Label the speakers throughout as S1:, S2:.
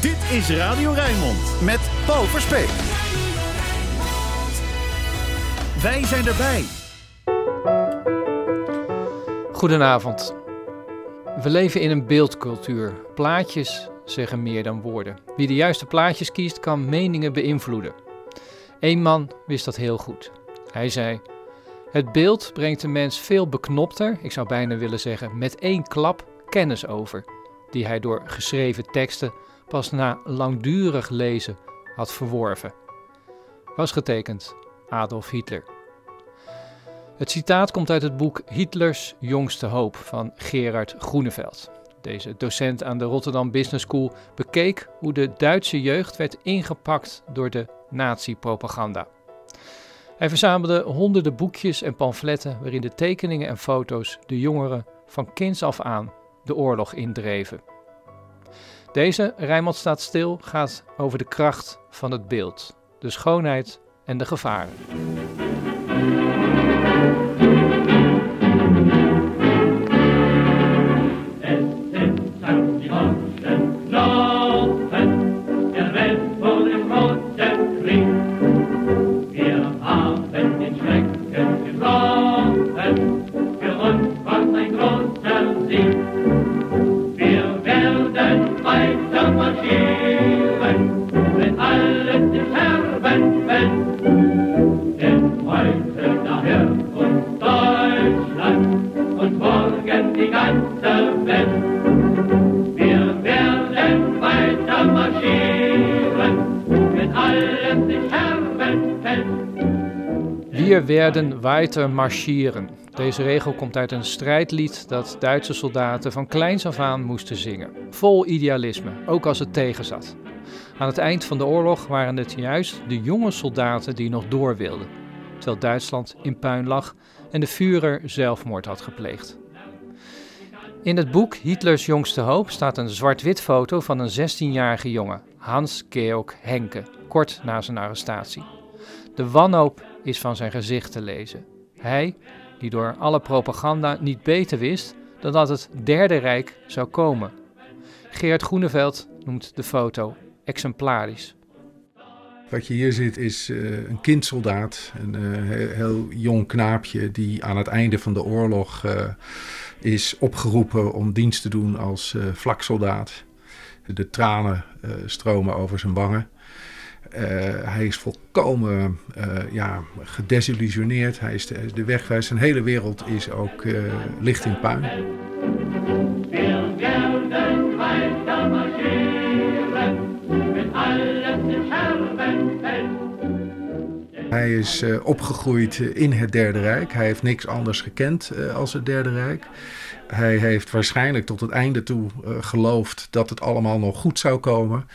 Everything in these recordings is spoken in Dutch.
S1: Dit is Radio Rijnmond met Paul Verspeek. Wij zijn erbij.
S2: Goedenavond. We leven in een beeldcultuur. Plaatjes zeggen meer dan woorden. Wie de juiste plaatjes kiest, kan meningen beïnvloeden. Eén man wist dat heel goed. Hij zei: Het beeld brengt de mens veel beknopter, ik zou bijna willen zeggen met één klap, kennis over, die hij door geschreven teksten pas na langdurig lezen had verworven. Was getekend Adolf Hitler. Het citaat komt uit het boek Hitlers jongste hoop van Gerard Groeneveld. Deze docent aan de Rotterdam Business School bekeek hoe de Duitse jeugd werd ingepakt door de nazi-propaganda. Hij verzamelde honderden boekjes en pamfletten waarin de tekeningen en foto's de jongeren van kinds af aan de oorlog indreven. Deze, Rijmond staat stil, gaat over de kracht van het beeld, de schoonheid en de gevaren. Leben, wenn alles im Scherben, wenn Werden weiter marschieren. Deze regel komt uit een strijdlied dat Duitse soldaten van kleins af aan moesten zingen. Vol idealisme, ook als het tegenzat. Aan het eind van de oorlog waren het juist de jonge soldaten die nog door wilden, terwijl Duitsland in puin lag en de Führer zelfmoord had gepleegd. In het boek Hitlers jongste hoop staat een zwart-wit foto van een 16-jarige jongen, Hans-Georg Henke, kort na zijn arrestatie. De wanhoop is van zijn gezicht te lezen. Hij, die door alle propaganda niet beter wist dan dat het Derde Rijk zou komen. Geert Groeneveld noemt de foto exemplarisch.
S3: Wat je hier ziet is uh, een kindsoldaat, een uh, heel, jong knaapje die aan het einde van de oorlog uh, is opgeroepen om dienst te doen als vlaksoldaat. De tranen stromen over zijn wangen. Uh, hij is volkomen uh, ja, gedesillusioneerd. Hij is de, de weg Zijn hele wereld is ook uh, licht in puin. Hij is opgegroeid in het Derde Rijk. Hij heeft niks anders gekend als het Derde Rijk. Hij heeft waarschijnlijk tot het einde toe geloofd dat het allemaal nog goed zou komen.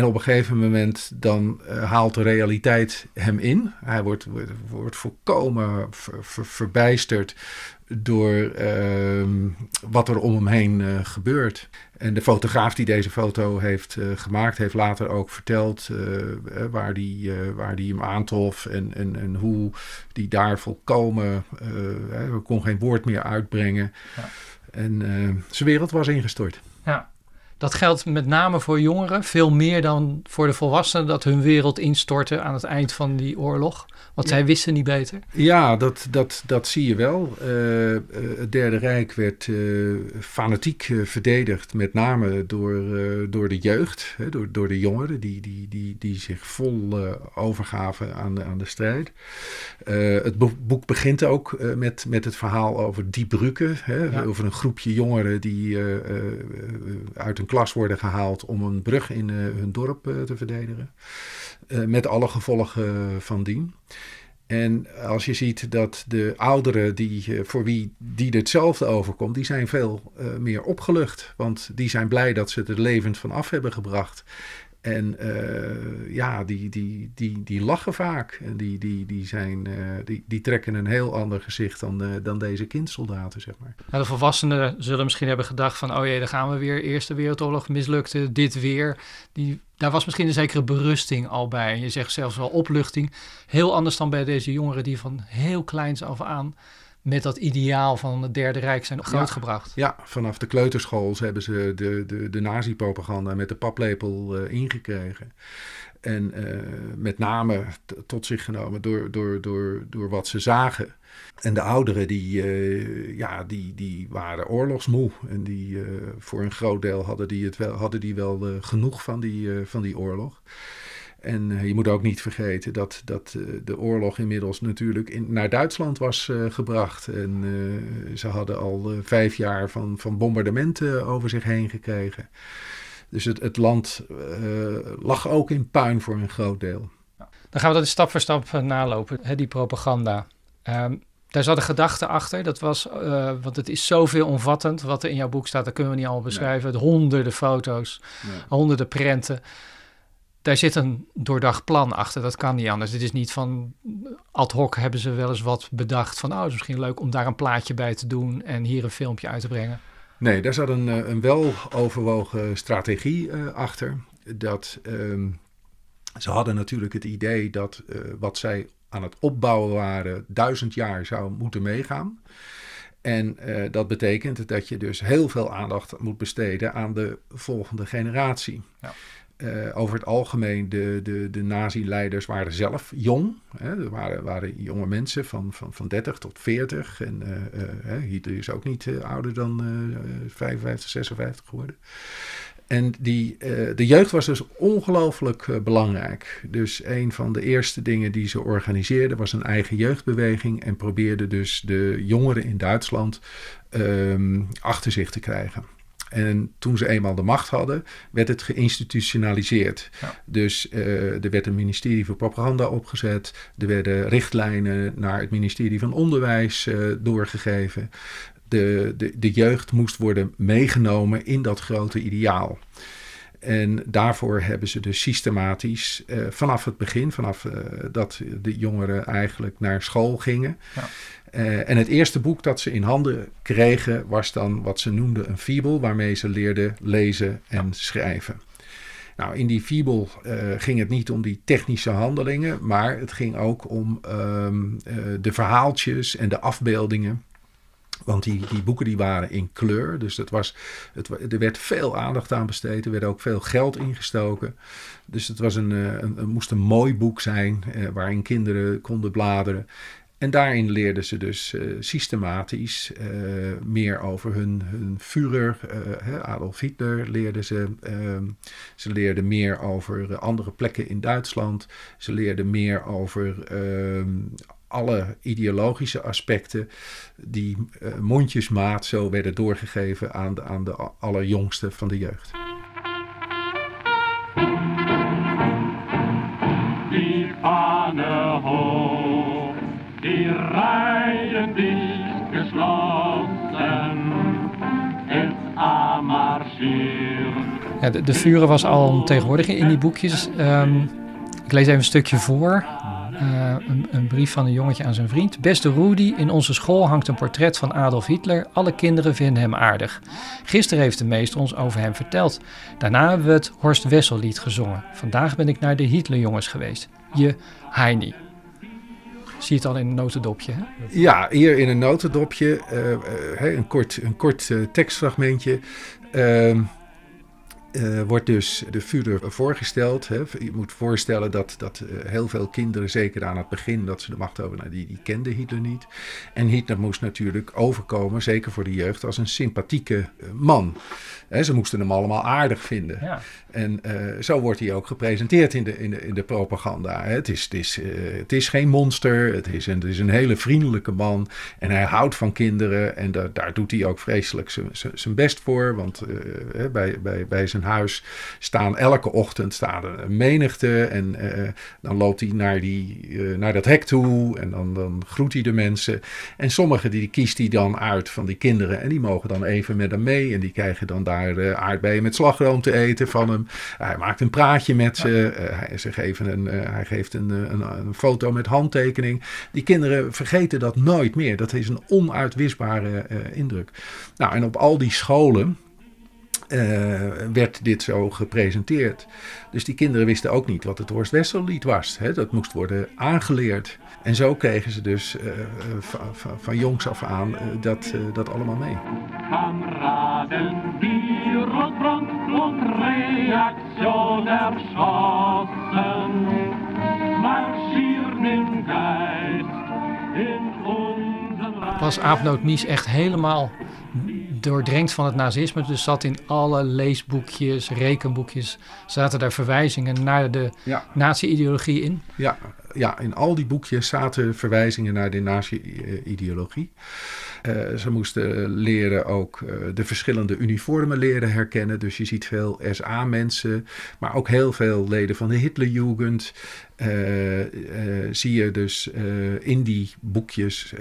S3: En op een gegeven moment dan uh, haalt de realiteit hem in. Hij wordt, wordt, wordt volkomen ver, ver, verbijsterd door uh, wat er om hem heen uh, gebeurt. En de fotograaf die deze foto heeft uh, gemaakt, heeft later ook verteld waar, die, waar die hem aantrof en, en, en hoe die daar volkomen, hij kon geen woord meer uitbrengen. Ja. En zijn wereld was ingestort.
S2: Ja. Dat geldt met name voor jongeren, veel meer dan voor de volwassenen, dat hun wereld instortte aan het eind van die oorlog. Want ja. zij wisten niet beter.
S3: Ja, dat, dat, dat zie je wel. Uh, uh, het Derde Rijk werd uh, fanatiek verdedigd, met name door, door de jeugd, hè, door, door de jongeren, die, die, die, die zich vol overgaven aan de, aan de strijd. het boek begint ook met, met het verhaal over Die Brücke, hè, ja. over een groepje jongeren die uit een klas worden gehaald om een brug in hun dorp te verdedigen. met alle gevolgen van dien. En als je ziet dat de ouderen die, voor wie die hetzelfde overkomt, die zijn veel meer opgelucht. Want die zijn blij dat ze het er levend van af hebben gebracht. En uh, ja, die, die, die, die lachen vaak. En die, die, die, zijn, uh, die, die trekken een heel ander gezicht dan, uh, dan deze kindsoldaten, zeg maar.
S2: Nou, de volwassenen zullen misschien hebben gedacht van... oh jee, daar gaan we weer. Eerste Wereldoorlog mislukte, dit weer. Die, daar was misschien een zekere berusting al bij. Je zegt zelfs wel opluchting. Heel anders dan bij deze jongeren die van heel kleins af aan... met dat ideaal van het Derde Rijk zijn grootgebracht.
S3: Ja, vanaf de kleuterschool hebben ze de, de, de nazi-propaganda met de paplepel uh, ingekregen. En uh, met name tot zich genomen door, door, door, door wat ze zagen. En de ouderen die, uh, ja, die, die waren oorlogsmoe. En die, uh, voor een groot deel hadden die, het wel, hadden die wel genoeg van die, van die oorlog. En je moet ook niet vergeten dat, dat de oorlog inmiddels natuurlijk in, naar Duitsland was gebracht. En ze hadden al vijf jaar van, van bombardementen over zich heen gekregen. Dus het, het land lag ook in puin voor een groot deel.
S2: Dan gaan we dat stap voor stap nalopen, hè, die propaganda. Um, daar zat een gedachte achter. Dat was, uh, want het is zoveel omvattend wat er in jouw boek staat. Dat kunnen we niet allemaal beschrijven. Nee. Honderden foto's, nee. honderden prenten. Daar zit een doordacht plan achter. Dat kan niet anders. Dit is niet van ad hoc hebben ze wel eens wat bedacht. Van oh, het is misschien leuk om daar een plaatje bij te doen en hier een filmpje uit te brengen.
S3: Nee, daar zat een, eh, een wel overwogen strategie uh, achter. Dat um, ze hadden natuurlijk het idee dat uh, wat zij aan het opbouwen waren, duizend jaar zou moeten meegaan. En uh, dat betekent dat je dus heel veel aandacht moet besteden aan de volgende generatie. Ja. Uh, over het algemeen, de, de, de nazi-leiders waren zelf jong. Hè. Er waren, waren jonge mensen van, van, van 30 tot 40. En uh, Hitler is ook niet ouder dan 55, 56 geworden. En die, de jeugd was dus ongelooflijk belangrijk. Dus een van de eerste dingen die ze organiseerden was een eigen jeugdbeweging. En probeerde dus de jongeren in Duitsland um, achter zich te krijgen. En toen ze eenmaal de macht hadden, werd het geïnstitutionaliseerd. Ja. Dus uh, er werd een ministerie voor propaganda opgezet. Er werden richtlijnen naar het ministerie van Onderwijs uh, doorgegeven de, de, de jeugd moest worden meegenomen in dat grote ideaal. En daarvoor hebben ze dus systematisch uh, vanaf het begin, vanaf uh, dat de jongeren eigenlijk naar school gingen. Ja. Uh, en het eerste boek dat ze in handen kregen was dan wat ze noemden een fibel, waarmee ze leerden lezen en ja. schrijven. Nou, in die fibel ging het niet om die technische handelingen, maar het ging ook om um, de verhaaltjes en de afbeeldingen. Want die, die boeken die waren in kleur. Dus dat was, het, er werd veel aandacht aan besteed. Er werd ook veel geld ingestoken. Dus het was een, eh, een, moest een mooi boek zijn. Eh, waarin kinderen konden bladeren. En daarin leerden ze dus uh, systematisch uh, meer over hun, hun Führer, Adolf Hitler leerden ze. ze leerden meer over andere plekken in Duitsland. Ze leerden meer over ehm, alle ideologische aspecten die uh, mondjesmaat zo werden doorgegeven aan de, aan de allerjongste van de jeugd. Die hoog, die rijden dicht gesloten, het
S2: Ja, de, de vuren was al tegenwoordig in die boekjes. Um, ik lees even een stukje voor. Uh, een, een, brief van een jongetje aan zijn vriend. Beste Rudy, in onze school hangt een portret van Adolf Hitler. Alle kinderen vinden hem aardig. Gisteren heeft de meester ons over hem verteld. Daarna hebben we het Horst Wessel lied gezongen. Vandaag ben ik naar de Hitlerjongens geweest. Je Heini. Zie je het al in een notendopje? Hè?
S3: Ja, hier in een notendopje. Uh, uh, een kort, een kort tekstfragmentje. Ehm, uh, wordt dus de Führer voorgesteld. Hè. Je moet voorstellen dat, dat uh, heel veel kinderen, zeker aan het begin dat ze de macht over, nou, die, die kenden Hitler niet. En Hitler moest natuurlijk overkomen, zeker voor de jeugd, als een sympathieke uh, man. Hè, ze moesten hem allemaal aardig vinden. Ja. En zo wordt hij ook gepresenteerd in de, in de, in de propaganda. Het, is, het, is, het is geen monster, het is, een, het is een hele vriendelijke man. En hij houdt van kinderen en da, daar doet hij ook vreselijk zijn best voor. Want bij, bij, bij zijn huis staan elke ochtend staan er een menigte. En dan loopt hij naar, die, naar dat hek toe en dan, dan groet hij de mensen. En sommige die kiest hij dan uit van die kinderen. En die mogen dan even met hem mee. En die krijgen dan daar uh, aardbeien met slagroom te eten van hem. hij maakt een praatje met ze. hij, ze geven een, hij geeft een, een, een, foto met handtekening. Die kinderen vergeten dat nooit meer. Dat is een onuitwisbare indruk. Nou, en op al die scholen werd dit zo gepresenteerd. Dus die kinderen wisten ook niet wat het Horst Wessellied was. Hè? Dat moest worden aangeleerd. En zo kregen ze dus uh, van, van jongs af aan uh, dat, dat allemaal mee. Kameraden, rotbrand und Reaktion erschossen, marschieren
S2: im Geist in unseren Was Aapnoot Mies echt helemaal doordrenkt van het nazisme. Dus zat in alle leesboekjes, rekenboekjes, zaten daar verwijzingen naar de ja. nazi-ideologie in.
S3: Ja, ja, in al die boekjes zaten verwijzingen naar de nazi-ideologie. Uh, ze moesten leren ook uh, de verschillende uniformen leren herkennen. Dus je ziet veel SA-mensen, maar ook heel veel leden van de Hitlerjugend. Uh, zie je dus in die boekjes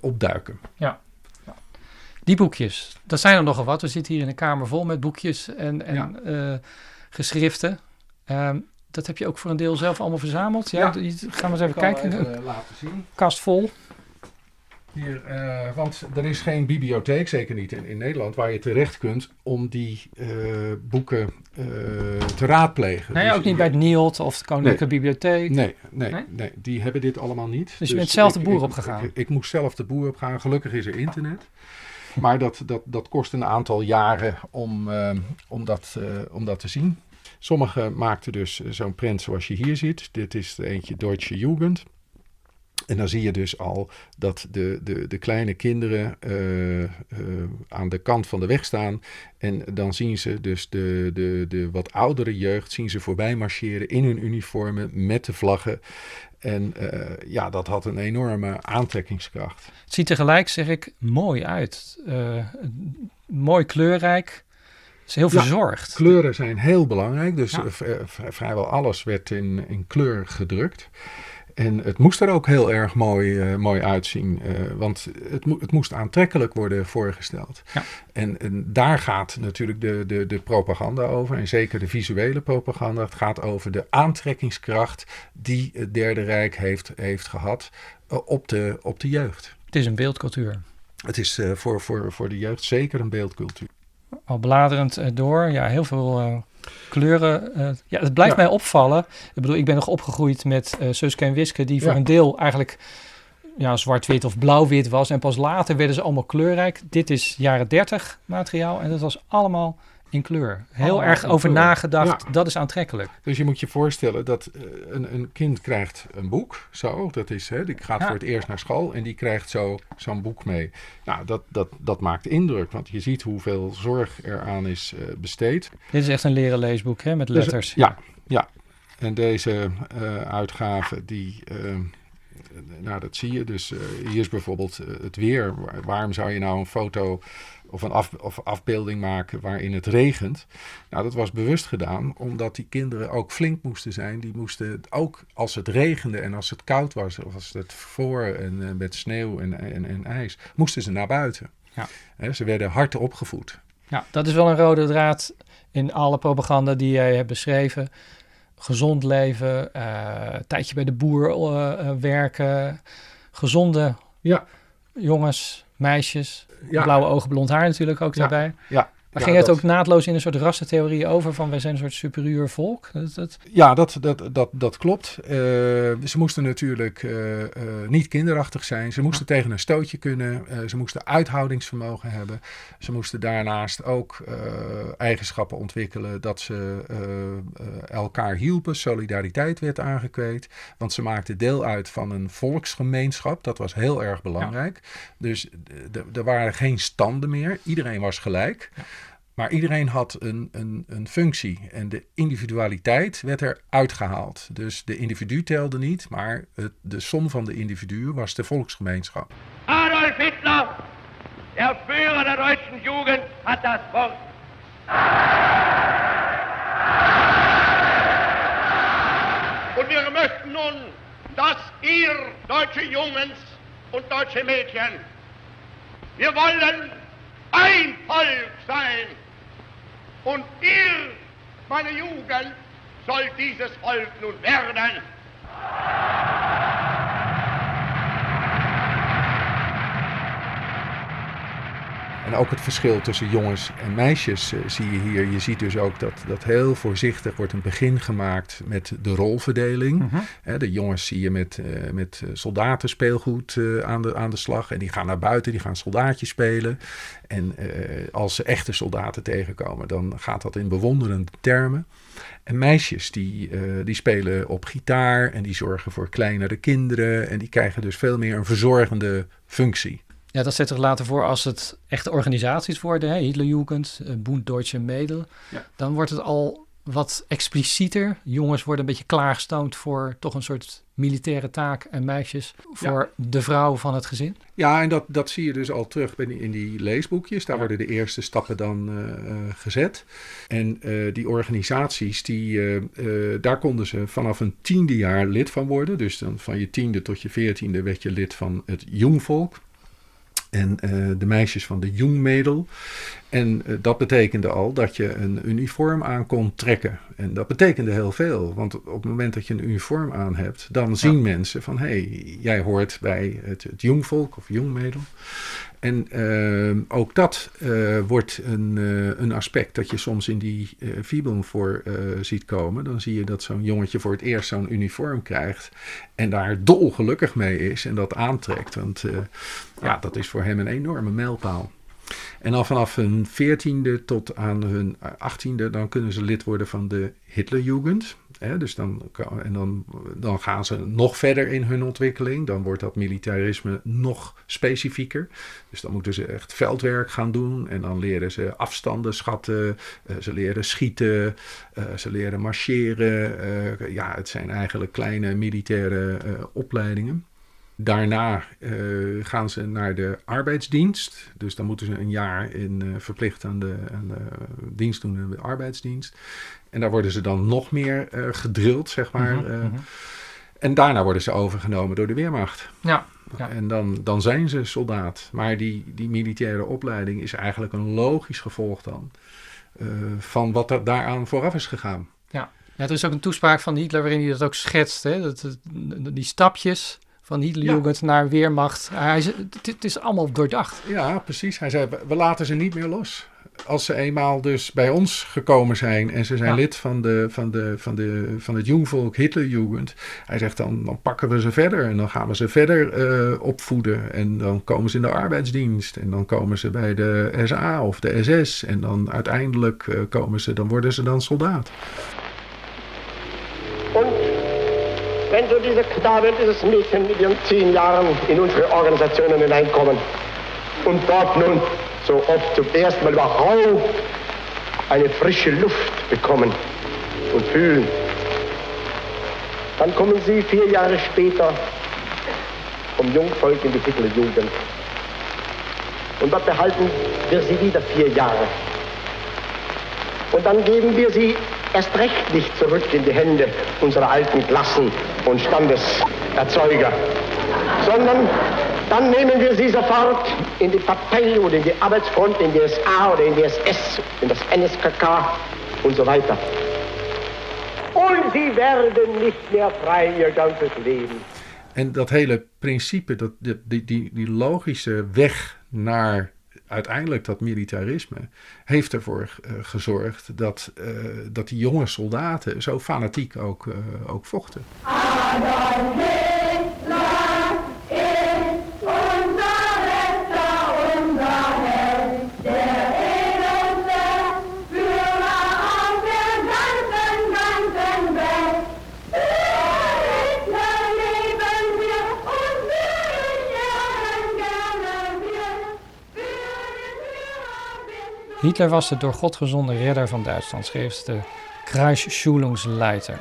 S3: opduiken.
S2: Ja. Die boekjes, dat zijn er nogal wat. We zitten hier in een kamer vol met boekjes en, en ja. geschriften. Ehm, dat heb je ook voor een deel zelf allemaal verzameld. Ja, ja. gaan we eens even kijken. Even, uh, laten zien. Kast vol.
S3: Hier, uh, want er is geen bibliotheek, zeker niet in, in Nederland, waar je terecht kunt om die uh, boeken te raadplegen.
S2: Nee, dus ook niet bij het NIOT of de Koninklijke nee. Bibliotheek.
S3: Nee, nee, nee, nee, die hebben dit allemaal niet.
S2: Dus, dus je bent zelf de boer opgegaan?
S3: Ik, ik, ik, moest zelf de boer opgaan. Gelukkig is er internet. Maar dat, dat, dat kost een aantal jaren om, om, dat, om dat te zien. Sommigen maakten dus eh, zo'n print zoals je hier ziet. Dit is eentje Deutsche Jugend. En dan zie je dus al dat de, de, de kleine kinderen uh, uh, aan de kant van de weg staan. En dan zien ze dus de, de, de wat oudere jeugd zien ze voorbij marcheren in hun uniformen met de vlaggen. En uh, ja, dat had een enorme aantrekkingskracht.
S2: Het ziet tegelijk, zeg ik, mooi uit. mooi kleurrijk is heel verzorgd.
S3: kleuren zijn heel belangrijk. Dus ja. Eh, vrijwel alles werd in, in kleur gedrukt. En het moest er ook heel erg mooi, uh, mooi uitzien, uh, want het, mo het, moest aantrekkelijk worden voorgesteld. Ja. En, en, daar gaat natuurlijk de, de, de propaganda over, en zeker de visuele propaganda. Het gaat over de aantrekkingskracht die het Derde Rijk heeft, heeft gehad uh, op, de, op de jeugd.
S2: Het is een beeldcultuur.
S3: Het is voor, voor, voor de jeugd zeker een beeldcultuur
S2: al bladerend door. Ja, heel veel kleuren. Uh, ja, het blijft ja. mij opvallen. Ik bedoel, ik ben nog opgegroeid met uh, Suske en Wiske, die voor een deel eigenlijk ja, zwart-wit of blauw-wit was. En pas later werden ze allemaal kleurrijk. Dit is jaren 30 materiaal en dat was allemaal in kleur. Heel erg over nagedacht. Dat is aantrekkelijk.
S3: Dus je moet je voorstellen dat uh, een, een, kind krijgt een boek. Zo, dat is, hè, die gaat ja. voor het eerst naar school en die krijgt zo zo'n boek mee. Nou, dat, dat, dat maakt indruk, want je ziet hoeveel zorg eraan is uh, besteed.
S2: Dit is echt een leren leesboek, hè, met
S3: dus,
S2: letters.
S3: Dus, ja, ja. En deze uh, uitgave, die nou, dat zie je. Dus uh, hier is bijvoorbeeld uh, het weer. Waarom zou je nou een foto of een af, of afbeelding maken waarin het regent. Nou, dat was bewust gedaan, omdat die kinderen ook flink moesten zijn. Die moesten ook als het regende en als het koud was, of als het voor en, en met sneeuw en, en, en, ijs, moesten ze naar buiten. Ja. He, ze werden hard opgevoed.
S2: Ja, dat is wel een rode draad in alle propaganda die jij hebt beschreven. Gezond leven, uh, tijdje bij de boer uh, werken, gezonde ja. jongens, meisjes ja. blauwe ogen, blond haar natuurlijk ook daarbij. Ja, maar ging het ook naadloos in een soort rassentheorie over van wij zijn een soort superieur volk? Dat, dat...
S3: Ja, dat, dat, dat, dat klopt. Uh, ze moesten natuurlijk uh, uh, niet kinderachtig zijn. Ze moesten tegen een stootje kunnen. ze moesten uithoudingsvermogen hebben. Ze moesten daarnaast ook eigenschappen ontwikkelen dat ze elkaar hielpen. Solidariteit werd aangekweekt. Want ze maakten deel uit van een volksgemeenschap. Dat was heel erg belangrijk. Ja. Dus er waren geen standen meer. Iedereen was gelijk. Ja. Maar iedereen had een, een, een functie en de individualiteit werd er uitgehaald. Dus de individu telde niet, maar het, de som van de individuen was de volksgemeenschap. Adolf Hitler, der Führer der deutschen Jugend, hat das Wort. Und wir möchten nun, dass ihr, deutsche Jungs und deutsche Mädchen, wir wollen ein Volk sein. Und ihr, meine Jugend, sollt dieses Volk nun werden. En ook het verschil tussen jongens en meisjes zie je hier. Je ziet dus ook dat, dat heel voorzichtig wordt een begin gemaakt met de rolverdeling. Mhm. de jongens zie je met, met soldaten speelgoed aan, de, aan de slag. En die gaan naar buiten, die gaan soldaatjes spelen. En als ze echte soldaten tegenkomen, dan gaat dat in bewonderende termen. En meisjes die, uh, die spelen op gitaar en die zorgen voor kleinere kinderen. En die krijgen dus veel meer een verzorgende functie.
S2: Ja, dat zet zich later voor als het echte organisaties worden. Hè? Hitlerjugend, uh, Bund Deutsche Mädel. Ja. Dan wordt het al wat explicieter. Jongens worden een beetje klaargestoomd voor toch een soort militaire taak en meisjes voor de vrouw van het gezin.
S3: Ja, en dat, dat zie je dus al terug in die leesboekjes. Daar worden de eerste stappen dan uh, gezet. En uh, die organisaties, die, daar konden ze vanaf een tiende jaar lid van worden. Dus dan van je tiende tot je veertiende werd je lid van het Jongvolk. En de meisjes van de Jungmädel. En uh, dat betekende al dat je een uniform aan kon trekken. En dat betekende heel veel. Want op het moment dat je een uniform aan hebt, dan zien mensen van hé, hey, jij hoort bij het, het jongvolk of jongmedel. En uh, ook dat uh, wordt een, een aspect dat je soms in die uh, voor ziet komen. Dan zie je dat zo'n jongetje voor het eerst zo'n uniform krijgt en daar dolgelukkig mee is en dat aantrekt. Want ja, dat is voor hem een enorme mijlpaal. En dan vanaf hun veertiende tot aan hun achttiende, dan kunnen ze lid worden van de Hitlerjugend. Dus dan, en dan, dan gaan ze nog verder in hun ontwikkeling. Dan wordt dat militarisme nog specifieker. Dus dan moeten ze echt veldwerk gaan doen. En dan leren ze afstanden schatten. Uh, ze leren schieten. Uh, ze leren marcheren. Uh, ja, het zijn eigenlijk kleine militaire opleidingen. Daarna uh, gaan ze naar de arbeidsdienst. Dus dan moeten ze een jaar in, uh, verplicht aan de, aan de dienst doen in de arbeidsdienst. En daar worden ze dan nog meer uh, gedrild, zeg maar. Mm -hmm. En daarna worden ze overgenomen door de Weermacht.
S2: Ja. ja.
S3: En dan, dan zijn ze soldaat. Maar die, die militaire opleiding is eigenlijk een logisch gevolg dan van wat er daaraan vooraf is gegaan.
S2: Ja. ja, er is ook een toespraak van Hitler waarin hij dat ook schetst. Hè? Dat, die stapjes van Hitlerjugend ja. naar Weermacht. Hij, het, het is allemaal doordacht.
S3: Ja, precies. Hij zei, we laten ze niet meer los als ze eenmaal dus bij ons gekomen zijn en ze zijn ja. lid van, de, van, de, van, de, van het Jungvolk Hitlerjugend, hij zegt dan, dan pakken we ze verder en dan gaan we ze verder uh, opvoeden en dan komen ze in de arbeidsdienst en dan komen ze bij de SA of de SS en dan uiteindelijk uh, komen ze, dan worden ze dan soldaat.
S4: Wenn so diese Knabe dieses Mädchen mit ihren zehn Jahren in unsere Organisationen hineinkommen und dort nun so oft zum ersten Mal überhaupt eine frische Luft bekommen und fühlen, dann kommen sie vier Jahre später vom Jungvolk in die Hitlerjugend. Und dort behalten wir sie wieder vier Jahre. Und dann geben wir sie erst recht nicht zurück in die Hände unserer alten Klassen und Standeserzeuger, sondern dann nehmen wir sie sofort in die Partei oder in die Arbeitsfront, in die SA oder in die SS, in das NSKK und so weiter. Und sie werden nicht mehr frei ihr ganzes Leben.
S3: En dat hele principe, dat, die, die, die logische weg naar uiteindelijk dat militarisme heeft ervoor uh, gezorgd dat, uh, dat die jonge soldaten zo fanatiek ook, uh, ook vochten.
S2: Hitler was de door God gezonde redder van Duitsland, schreef de Kreisschulungsleiter.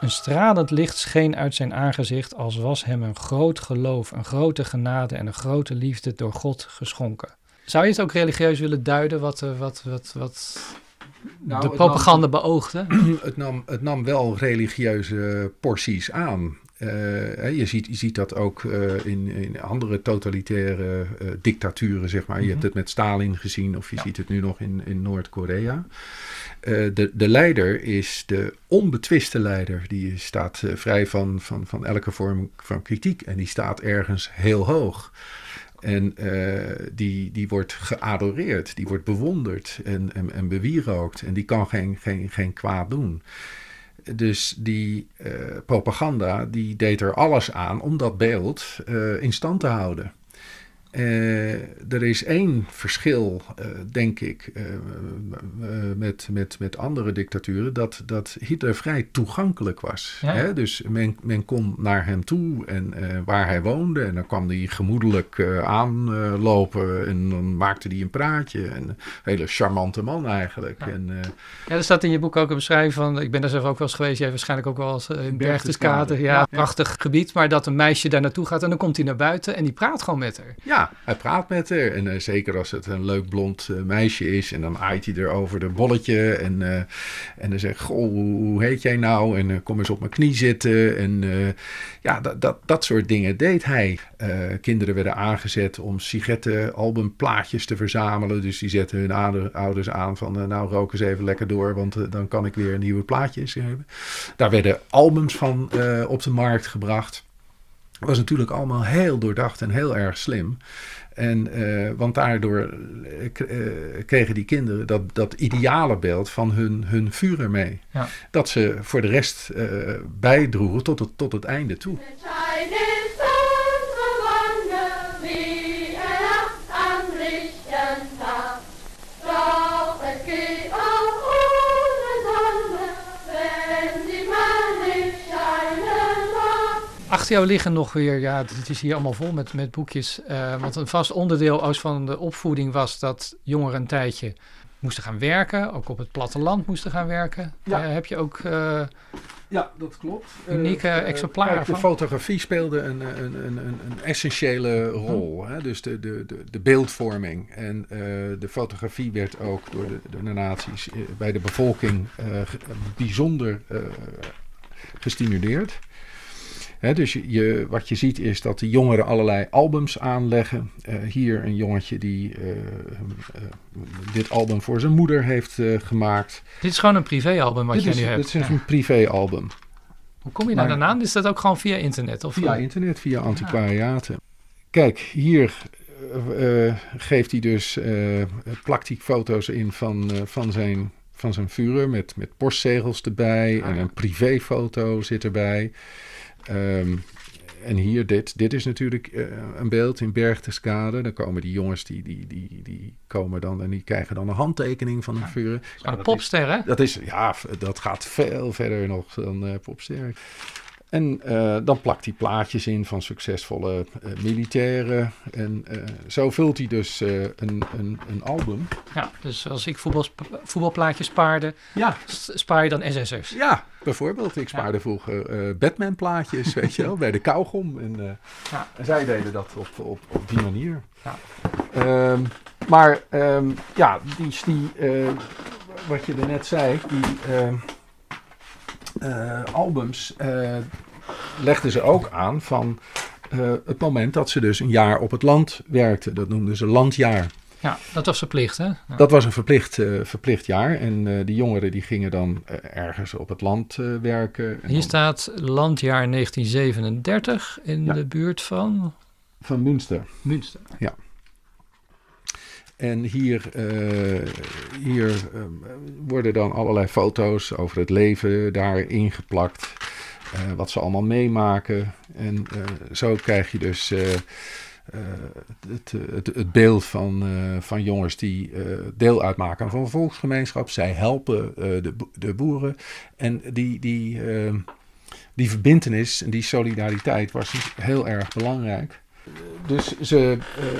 S2: Een stralend licht scheen uit zijn aangezicht als was hem een groot geloof, een grote genade en een grote liefde door God geschonken. Zou je het ook religieus willen duiden wat, eh, wat, wat, wat nou, de propaganda nam, beoogde?
S3: Het nam, het nam wel religieuze porties aan. Uh, je, ziet, je ziet dat ook uh, in, in andere totalitaire uh, dictaturen, zeg maar. Je hebt mhm. het met Stalin gezien of je ja. ziet het nu nog in, in Noord-Korea. de, de leider is de onbetwiste leider. Die staat vrij van, van, van elke vorm van kritiek en die staat ergens heel hoog. En eh, die, die wordt geadoreerd, die wordt bewonderd en, en, en bewierookt. En die kan geen, geen, geen kwaad doen. Dus die eh, propaganda die deed er alles aan om dat beeld eh, in stand te houden. Uh, er is één verschil, uh, denk ik, uh, met, met, met andere dictaturen, dat, dat Hitler vrij toegankelijk was.
S2: Ja.
S3: Hè? Dus men, men kon naar hem toe en waar hij woonde en dan kwam hij gemoedelijk aanlopen en dan maakte hij een praatje. En een hele charmante man eigenlijk.
S2: Ja.
S3: En,
S2: ja, er staat in je boek ook een beschrijving van, ik ben daar zelf ook wel eens geweest, jij waarschijnlijk ook wel eens in Berchtesgaden. Ja,
S3: Ja.
S2: prachtig gebied, maar dat een meisje daar naartoe gaat en dan komt hij naar buiten en die praat gewoon met haar.
S3: Ja, hij praat met haar. En eh, zeker als het een leuk blond eh, meisje is. En dan aait hij er over de bolletje. En, eh, en dan zegt, goh, hoe, heet jij nou? En kom eens op mijn knie zitten. En ja, dat, dat, dat soort dingen deed hij. Kinderen werden aangezet om sigarettenalbumplaatjes te verzamelen. Dus die zetten hun ouder- ouders aan van, nou rook eens even lekker door. Want dan kan ik weer nieuwe plaatjes hebben. Daar werden albums van op de markt gebracht was natuurlijk allemaal heel doordacht en heel erg slim. En, eh, want daardoor eh, eh, kregen die kinderen dat, dat ideale beeld van hun, hun Führer mee.
S2: Ja.
S3: Dat ze voor de rest eh, bijdroegen tot het, tot het einde toe.
S2: Achter jou liggen nog weer, ja, het is hier allemaal vol met, met boekjes. eh, want een vast onderdeel als van de opvoeding was dat jongeren een tijdje moesten gaan werken. Ook op het platteland moesten gaan werken.
S3: Ja.
S2: Eh, heb je ook... eh,
S3: Ja, dat klopt.
S2: Unieke exemplaren
S3: De fotografie speelde een, een, een, een, essentiële rol. Hè? Dus de, de, de, de beeldvorming. En de fotografie werd ook door de, door de nazi's eh, bij de bevolking bijzonder gestimuleerd. Dus je, wat je ziet is dat de jongeren allerlei albums aanleggen. Eh, hier een jongetje die eh, eh, dit album voor zijn moeder heeft gemaakt.
S2: dit is gewoon een privéalbum wat
S3: dit
S2: jij
S3: is,
S2: nu hebt.
S3: dit is
S2: Ja.
S3: een privéalbum.
S2: Hoe kom je daar
S3: maar-
S2: dan aan? Is dat ook gewoon via internet? Of
S3: Via internet, via antiquariaten. Kijk, hier geeft hij dus, plakt hij foto's in van, van zijn, van zijn Führer met, met postzegels erbij
S2: Ah,
S3: en
S2: ja.
S3: een privéfoto zit erbij. Ehm, en hier, dit, dit is natuurlijk eh, een beeld in Berchtesgaden. Dan komen die jongens, die, die, die, die komen dan en die krijgen dan een handtekening van een.
S2: Gewoon
S3: Ja,
S2: een
S3: dat
S2: popster, hè?
S3: dat is, ja, dat gaat veel verder nog dan eh popster. En eh, dan plakt hij plaatjes in van succesvolle eh, militairen. En eh, zo vult hij dus een, een, een album.
S2: Ja, dus als ik voetbal, voetbalplaatjes spaarde,
S3: Ja,
S2: spaar je dan SS'ers.
S3: ja bijvoorbeeld. Ik spaarde vroeger eh, Batman plaatjes, weet je wel, bij de kauwgom. En,
S2: Ja.
S3: en zij deden dat op, op, op die manier.
S2: Ja.
S3: Ehm, maar ehm, ja, die, die wat je er net zei, die ehm, eh, albums legden ze ook aan van eh, het moment dat ze dus een jaar op het land werkten. Dat noemden ze landjaar.
S2: Ja, dat was verplicht, hè? Ja.
S3: Dat was een verplicht, eh, verplicht jaar. En eh, die jongeren die gingen dan ergens op het land eh, werken. En
S2: Hier
S3: dan-
S2: staat landjaar 1937 in
S3: Ja.
S2: de buurt van
S3: Van Münster.
S2: Münster.
S3: En hier, eh, hier eh, worden dan allerlei foto's over het leven daar ingeplakt. Eh, wat ze allemaal meemaken. En eh, zo krijg je dus eh, het, het, het beeld van, van jongens die deel uitmaken van een volksgemeenschap. Zij helpen de, de boeren. En die, die, die verbintenis en die solidariteit was heel erg belangrijk. Dus ze,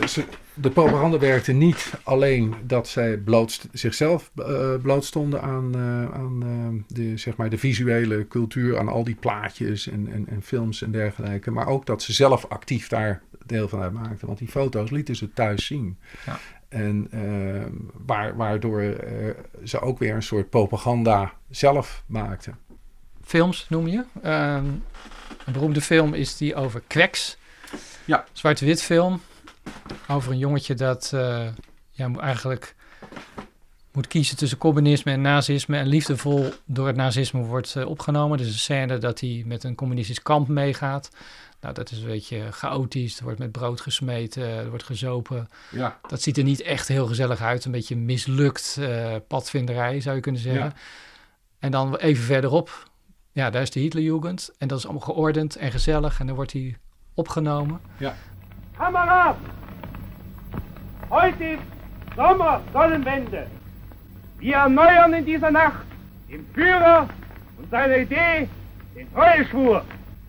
S3: ze, de propaganda werkte niet alleen dat zij bloot, zichzelf eh, blootstonden aan, eh, aan eh, de, zeg maar de visuele cultuur, aan al die plaatjes en, en, en films en dergelijke. Maar ook dat ze zelf actief daar deel van uitmaakten. Want die foto's lieten ze thuis zien.
S2: Ja.
S3: En eh, waar, waardoor ze ook weer een soort propaganda zelf maakten.
S2: Films noem je. Ehm, een beroemde film is die over Kweks.
S3: Ja.
S2: Zwart-wit film. Over een jongetje dat eh, ja, eigenlijk moet kiezen tussen communisme en nazisme. En liefdevol door het nazisme wordt eh, opgenomen. Dus een scène dat hij met een communistisch kamp meegaat. Nou, dat is een beetje chaotisch. Er wordt met brood gesmeten, er wordt gezopen.
S3: Ja.
S2: Dat ziet er niet echt heel gezellig uit. Een beetje mislukt eh, padvinderij, zou je kunnen zeggen.
S3: Ja.
S2: En dan even verderop, ja, daar is de Hitlerjugend. En dat is allemaal geordend en gezellig. En dan wordt hij opgenomen.
S5: Kameraden, heute ist Sommer, Sonnenwende. Wir erneuern in dieser Nacht dem Führer und seiner Idee den Treueschwur.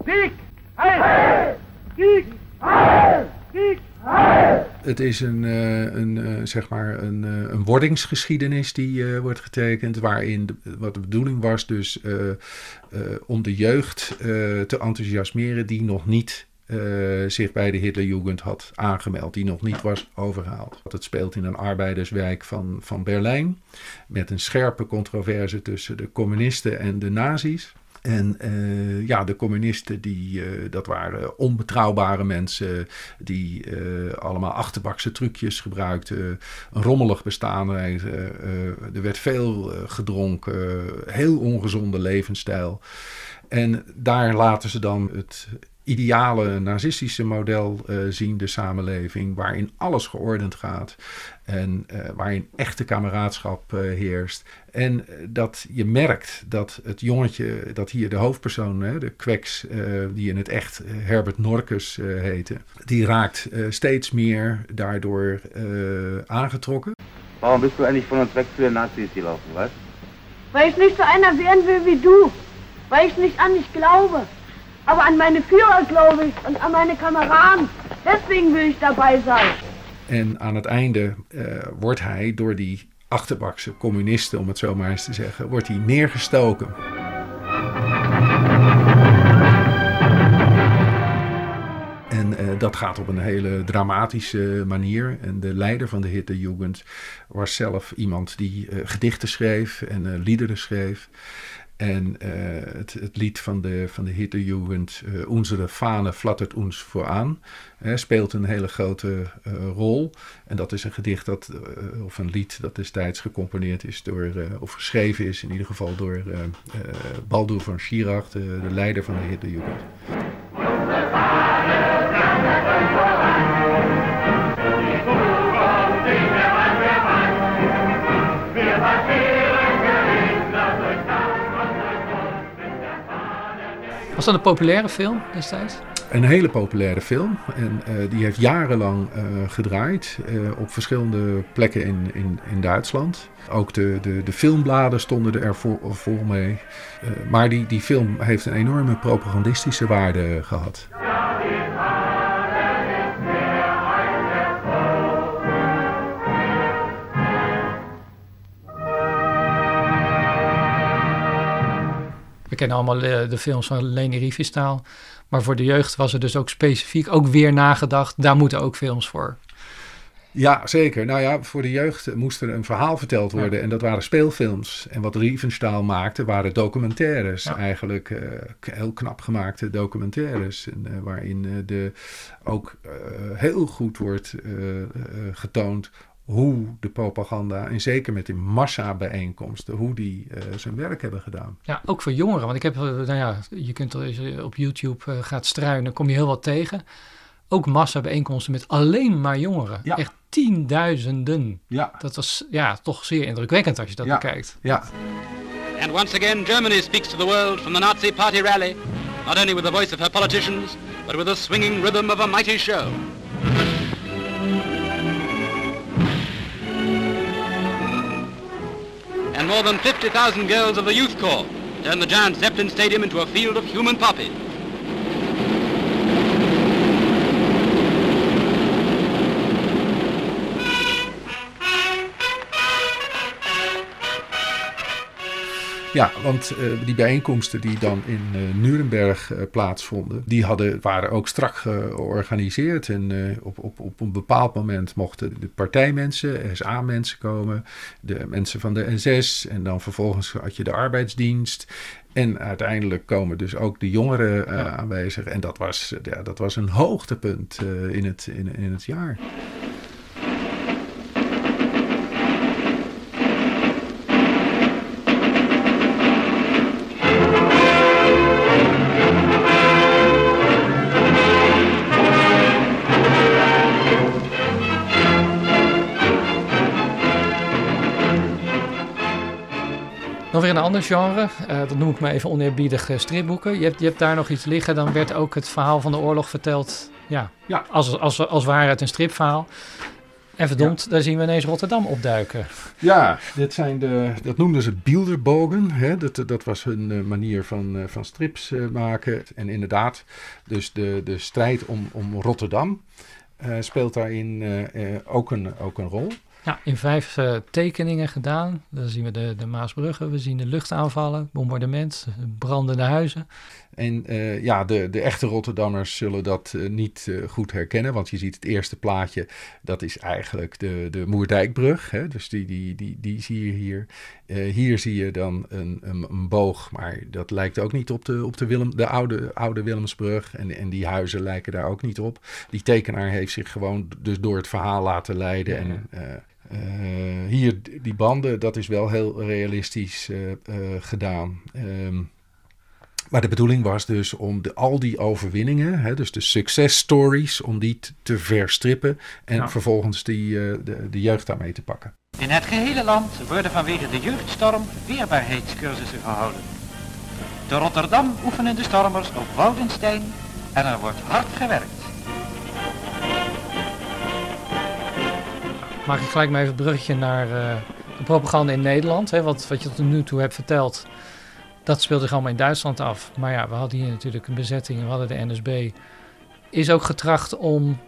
S5: Sieg, Heil! Sieg, Heil! Sieg, Heil!
S3: Het is een, eh, een, eh, zeg maar een, eh, een wordingsgeschiedenis die wordt getekend, waarin de- wat de bedoeling was dus om de jeugd te enthousiasmeren die nog niet eh, zich bij de Hitlerjugend had aangemeld, die nog niet was overgehaald. Het speelt in een arbeiderswijk van, van Berlijn, met een scherpe controverse tussen de communisten en de nazi's. En eh, ja, de communisten, die, eh, dat waren onbetrouwbare mensen die allemaal achterbakse trucjes gebruikten. Een rommelig bestaan. er werd veel gedronken, heel ongezonde levensstijl. En daar laten ze dan het ideale nazistische model eh, zien, de samenleving, waarin alles geordend gaat en eh, waarin echte kameraadschap eh, heerst. En dat je merkt dat het jongetje, dat hier de hoofdpersoon, hè, de kweks, eh, die in het echt Herbert Norkus eh, heette, die raakt eh, steeds meer daardoor eh, aangetrokken.
S6: Warum bist du eigentlich von uns weg zu den Nazis gelaufen, was?
S7: Weil ich nicht so einer werden will wie du. Weil ich nicht an dich glaube. Aber an meine Führer glaube ich und an meine Kameraden. Deswegen will ich dabei sein.
S3: En aan het einde eh, wordt hij door die achterbakse communisten, om het zo maar eens te zeggen, wordt hij neergestoken. En eh, dat gaat op een hele dramatische manier. En de leider van de Hitlerjugend was zelf iemand die eh, gedichten schreef en liederen schreef. En eh, het, het lied van de, van de Hitlerjugend, eh Unsere Fahne flattert ons vooraan, hè, speelt een hele grote eh, rol. En dat is een gedicht dat, of een lied dat destijds gecomponeerd is door, of geschreven is in ieder geval door Baldur van Schirach, de, de leider van de Hitlerjugend.
S2: Was dat een populaire film destijds?
S3: Een hele populaire film. En eh, die heeft jarenlang eh, gedraaid eh, op verschillende plekken in, in, in Duitsland. Ook de, de, de filmbladen stonden er vol, vol mee. Maar die, die film heeft een enorme propagandistische waarde gehad.
S2: Kennen allemaal eh, de films van Leni Riefenstahl. Maar voor de jeugd was er dus ook specifiek ook weer nagedacht. Daar moeten ook films voor.
S3: Ja, zeker. Nou ja, voor de jeugd moest er een verhaal verteld worden. En dat waren speelfilms. En wat Riefenstahl maakte, waren documentaires.
S2: Ja.
S3: Eigenlijk eh, heel knap gemaakte documentaires. En, eh, waarin de, ook heel goed wordt getoond hoe de propaganda, en zeker met die massabijeenkomsten, hoe die eh, zijn werk hebben gedaan.
S2: Ja, ook voor jongeren. Want ik heb, eh, nou ja, je kunt er eh, op YouTube eh, gaat struinen, kom je heel wat tegen. Ook massa-bijeenkomsten met alleen maar jongeren.
S3: Ja.
S2: Echt tienduizenden.
S3: Ja,
S2: Dat was ja, toch zeer indrukwekkend als je dat
S3: Ja.
S2: bekijkt.
S3: ja.
S8: And once again, Germany speaks to the world from the Nazi Party rally, not only with the voice of her politicians, but with the swinging rhythm of a mighty show. And more than 50,000 girls of the Youth Corps turned the giant Zeppelin Stadium into a field of human poppies.
S3: Ja, want eh, die bijeenkomsten die dan in eh, Nuremberg eh, plaatsvonden, die hadden, waren ook strak georganiseerd. En op, op, op een bepaald moment mochten de partijmensen, SA-mensen komen, de mensen van de SS en dan vervolgens had je de arbeidsdienst. En uiteindelijk komen dus ook de jongeren aanwezig. En dat was, ja, dat was een hoogtepunt in, het, in, in het jaar.
S2: Ander genre. Uh, dat noem ik maar even oneerbiedig uh, stripboeken. Je hebt, je hebt daar nog iets liggen. Dan werd ook het verhaal van de oorlog verteld. Ja, ja. Als, als, als ware het een stripverhaal. En verdomd, daar zien we ineens Rotterdam opduiken.
S3: Ja, dit zijn de, dat noemden ze Bilderbogen. Hè? Dat, dat was hun uh, manier van, van strips maken. En inderdaad, dus de, de strijd om, om Rotterdam speelt daarin ook, een, ook een rol.
S2: Ja, in vijf uh, tekeningen gedaan. Dan zien we de, de Maasbruggen, we zien de luchtaanvallen, bombardement, brandende huizen.
S3: En uh, ja, de, de echte Rotterdammers zullen dat uh, niet goed herkennen, want je ziet het eerste plaatje, dat is eigenlijk de, de Moerdijkbrug. Hè? Dus die, die, die, die zie je hier. hier zie je dan een, een, een, boog, maar dat lijkt ook niet op de, op de, Willem, de oude, oude Willemsbrug. En, en die huizen lijken daar ook niet op. Die tekenaar heeft zich gewoon dus door het verhaal laten leiden ja. en uh, hier, die banden, dat is wel heel realistisch uh, uh, gedaan. Um, maar de bedoeling was dus om de, al die overwinningen, hè, dus de success stories, om die te verstrippen en ja. vervolgens die, de, de jeugd daarmee te pakken.
S9: In het gehele land worden vanwege de jeugdstorm weerbaarheidscursussen gehouden. Te Rotterdam oefenen de stormers op Woudenstein en er wordt hard gewerkt.
S2: Maak ik gelijk maar even een bruggetje naar uh, de propaganda in Nederland. Hè, wat, wat je tot nu toe hebt verteld, dat speelde zich allemaal in Duitsland af. Maar ja, we hadden hier natuurlijk een bezetting, we hadden de NSB. Is ook getracht om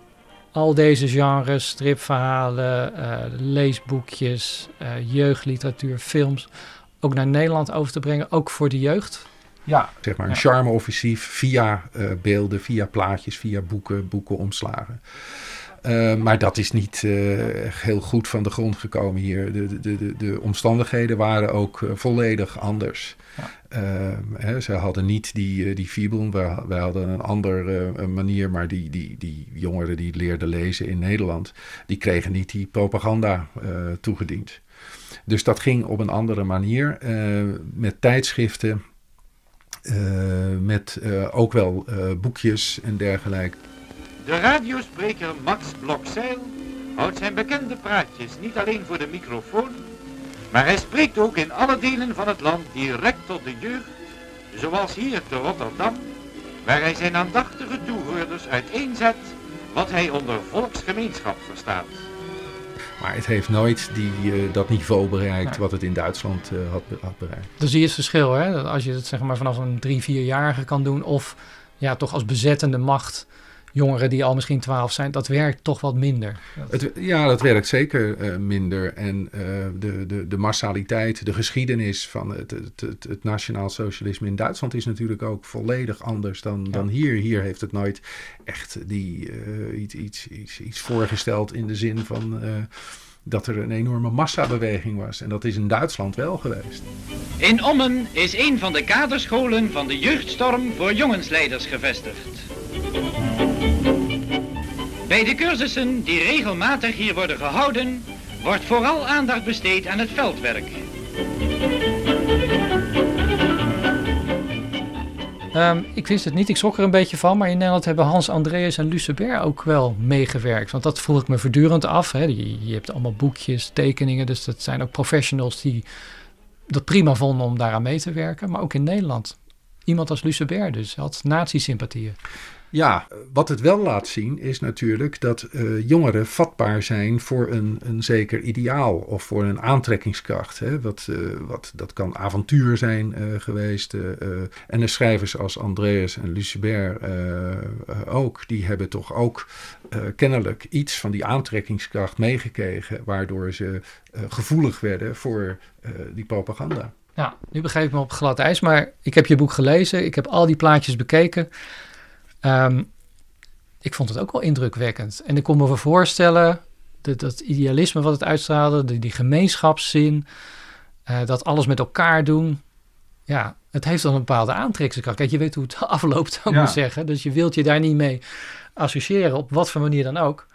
S2: al deze genres, stripverhalen, uh, leesboekjes, uh, jeugdliteratuur, films, ook naar Nederland over te brengen, ook voor de jeugd.
S3: Ja, zeg maar een ja. charme-offensief via uh, beelden, via plaatjes, via boeken, boekenomslagen. Uh, maar dat is niet uh, heel goed van de grond gekomen hier. De, de, de, de omstandigheden waren ook uh, volledig anders. Ja. Hè, ze hadden niet die, die wij, wij hadden een andere manier, maar die, die, die jongeren die leerden lezen in Nederland, die kregen niet die propaganda toegediend. Dus dat ging op een andere manier, met tijdschriften, met ook wel boekjes en dergelijke.
S9: De radiospreker Max Blokzeil houdt zijn bekende praatjes niet alleen voor de microfoon, maar hij spreekt ook in alle delen van het land direct tot de jeugd, zoals hier te Rotterdam, waar hij zijn aandachtige toehoorders uiteenzet wat hij onder volksgemeenschap verstaat.
S3: Maar het heeft nooit die, uh, dat niveau bereikt nee. wat het in Duitsland uh, had, had, bereikt.
S2: Zie je het verschil, hè? Dat als je het zeg maar vanaf een drie, vierjarige kan doen of ja, toch als bezettende macht jongeren die al misschien 12 zijn, dat werkt toch wat minder.
S3: Het, ja, dat werkt zeker uh, minder. En uh, de, de, de massaliteit, de geschiedenis van het, het, het, het, nationaal socialisme in Duitsland is natuurlijk ook volledig anders dan, ja. dan hier. Hier heeft het nooit echt die, uh, iets, iets, iets, iets voorgesteld in de zin van dat er een enorme massabeweging was. En dat is in Duitsland wel geweest.
S9: In Ommen is een van de kaderscholen van de jeugdstorm voor jongensleiders gevestigd. Bij de cursussen die regelmatig hier worden gehouden, wordt vooral aandacht besteed aan het veldwerk.
S2: Um, ik wist het niet, ik schrok er een beetje van, maar in Nederland hebben Hans Andreas en Lucebert ook wel meegewerkt. Want dat vroeg ik me voortdurend af. Hè. Je, hebt allemaal boekjes, tekeningen, dus dat zijn ook professionals die dat prima vonden om daaraan mee te werken. Maar ook in Nederland. Iemand als Lucebert dus, had nazi-sympathieën.
S3: Ja, wat het wel laat zien is natuurlijk dat uh, jongeren vatbaar zijn voor een, een zeker ideaal of voor een aantrekkingskracht. Hè? Wat, uh, wat, dat kan avontuur zijn uh, geweest. en de schrijvers als Andreas en Lucebert ook, die hebben toch ook kennelijk iets van die aantrekkingskracht meegekregen, waardoor ze gevoelig werden voor die propaganda.
S2: Ja, nu begrijp ik me op glad ijs, maar ik heb je boek gelezen, ik heb al die plaatjes bekeken. Um, ik vond het ook wel indrukwekkend. En ik kon me voorstellen, dat, dat idealisme wat het uitstraalde, die, die gemeenschapszin, uh, dat alles met elkaar doen. Ja, het heeft dan een bepaalde aantrekkingskracht. Kijk, je weet hoe het afloopt, zou ik ja. zeggen. Dus je wilt je daar niet mee associëren, op wat voor manier dan ook.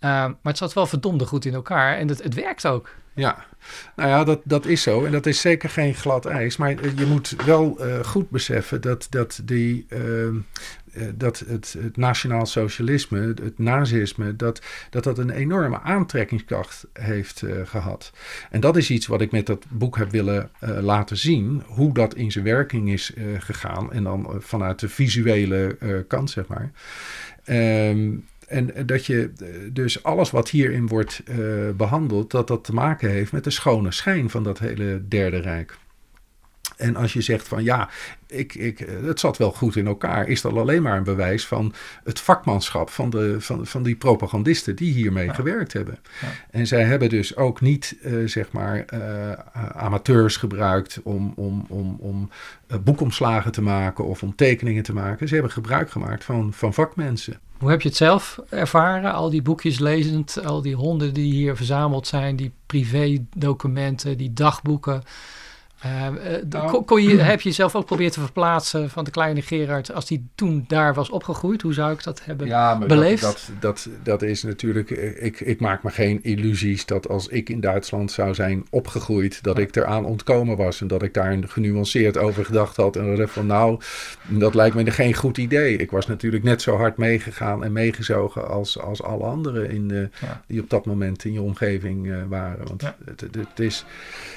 S2: Uh, maar het zat wel verdomde goed in elkaar en het, het werkt ook.
S3: Ja, nou ja, dat, dat is zo. En dat is zeker geen glad ijs. Maar je moet wel uh, goed beseffen dat, dat die, uh, dat het, het nationaal socialisme, het, nazisme, dat, dat dat een enorme aantrekkingskracht heeft gehad. En dat is iets wat ik met dat boek heb willen laten zien, hoe dat in zijn werking is gegaan. En dan vanuit de visuele kant, zeg maar. Ehm, en dat je dus alles wat hierin wordt behandeld, dat dat te maken heeft met de schone schijn van dat hele Derde Rijk. En als je zegt van ja, ik, ik, het zat wel goed in elkaar, is dat alleen maar een bewijs van het vakmanschap van, de, van, van die propagandisten die hiermee gewerkt hebben. Ja. En zij hebben dus ook niet, uh, zeg maar, uh, amateurs gebruikt om, om, om, om uh, boekomslagen te maken of om tekeningen te maken. Ze hebben gebruik gemaakt van, van vakmensen.
S2: Hoe heb je het zelf ervaren? Al die boekjes lezend, al die honden die hier verzameld zijn, die privé-documenten, die dagboeken. Uh, nou, kon, je, heb je jezelf ook proberen te verplaatsen van de kleine Gerard als die toen daar was opgegroeid? Hoe zou ik dat hebben ja, maar beleefd?
S3: Dat, dat, dat, is natuurlijk, eh, ik, ik maak me geen illusies dat als ik in Duitsland zou zijn opgegroeid, dat ik eraan ontkomen was en dat ik daar genuanceerd over gedacht had. En dat van nou, dat lijkt me geen goed idee. Ik was natuurlijk net zo hard meegegaan en meegezogen als, als alle anderen in de, die op dat moment in je omgeving uh, waren. Want het, het is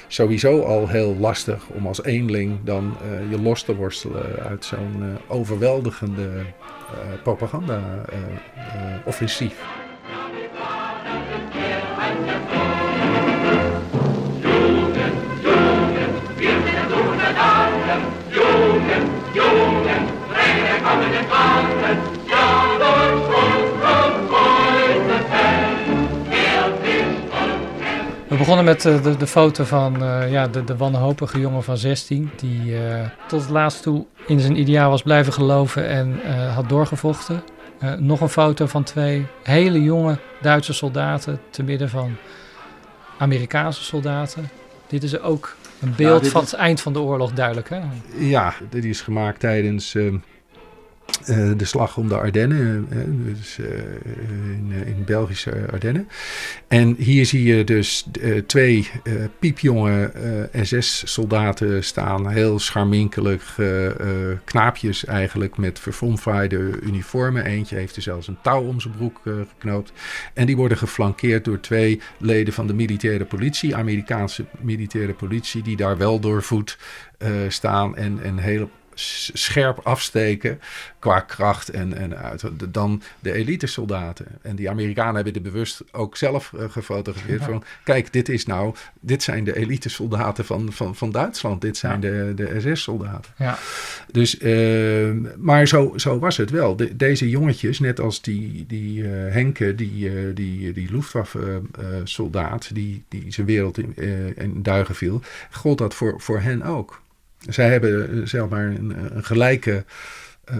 S3: sowieso al heel lastig om als eenling dan uh, je los te worstelen uit zo'n uh, overweldigende uh, propaganda-offensief. Jungen, Jungen, Tränen kommen in
S2: begonnen met uh, de, de, foto van uh, ja, de, de wanhopige jongen van 16, die uh, tot het laatst toe in zijn ideaal was blijven geloven en had doorgevochten. nog een foto van twee hele jonge Duitse soldaten te midden van Amerikaanse soldaten. Dit is ook een beeld van het eind van de oorlog, duidelijk. Hè?
S3: Ja, dit is gemaakt tijdens uh, de slag om de Ardennen, uh, dus, uh, in, in Belgische Ardennen. En hier zie je dus twee piepjonge SS-soldaten staan, heel scharminkelig, knaapjes eigenlijk met verfomfaaide uniformen. Eentje heeft er zelfs een touw om zijn broek geknoopt. En die worden geflankeerd door twee leden van de militaire politie, Amerikaanse militaire politie, die daar wel door voet staan en, en heel scherp afsteken qua kracht en, en uit, dan de elite soldaten. En die Amerikanen hebben er bewust ook zelf uh, gefotografeerd van, kijk, dit is nou, dit zijn de elite soldaten van, van, van Duitsland, dit zijn de, de SS-soldaten. Ja. Dus, uh, maar zo, zo was het wel. De, deze jongetjes, net als die, die uh, Henke, die, die, die Luftwaffe-soldaat, die, die zijn wereld in, in duigen viel, gold dat voor, voor hen ook. Zij hebben eh, zeg maar een, een gelijke uh,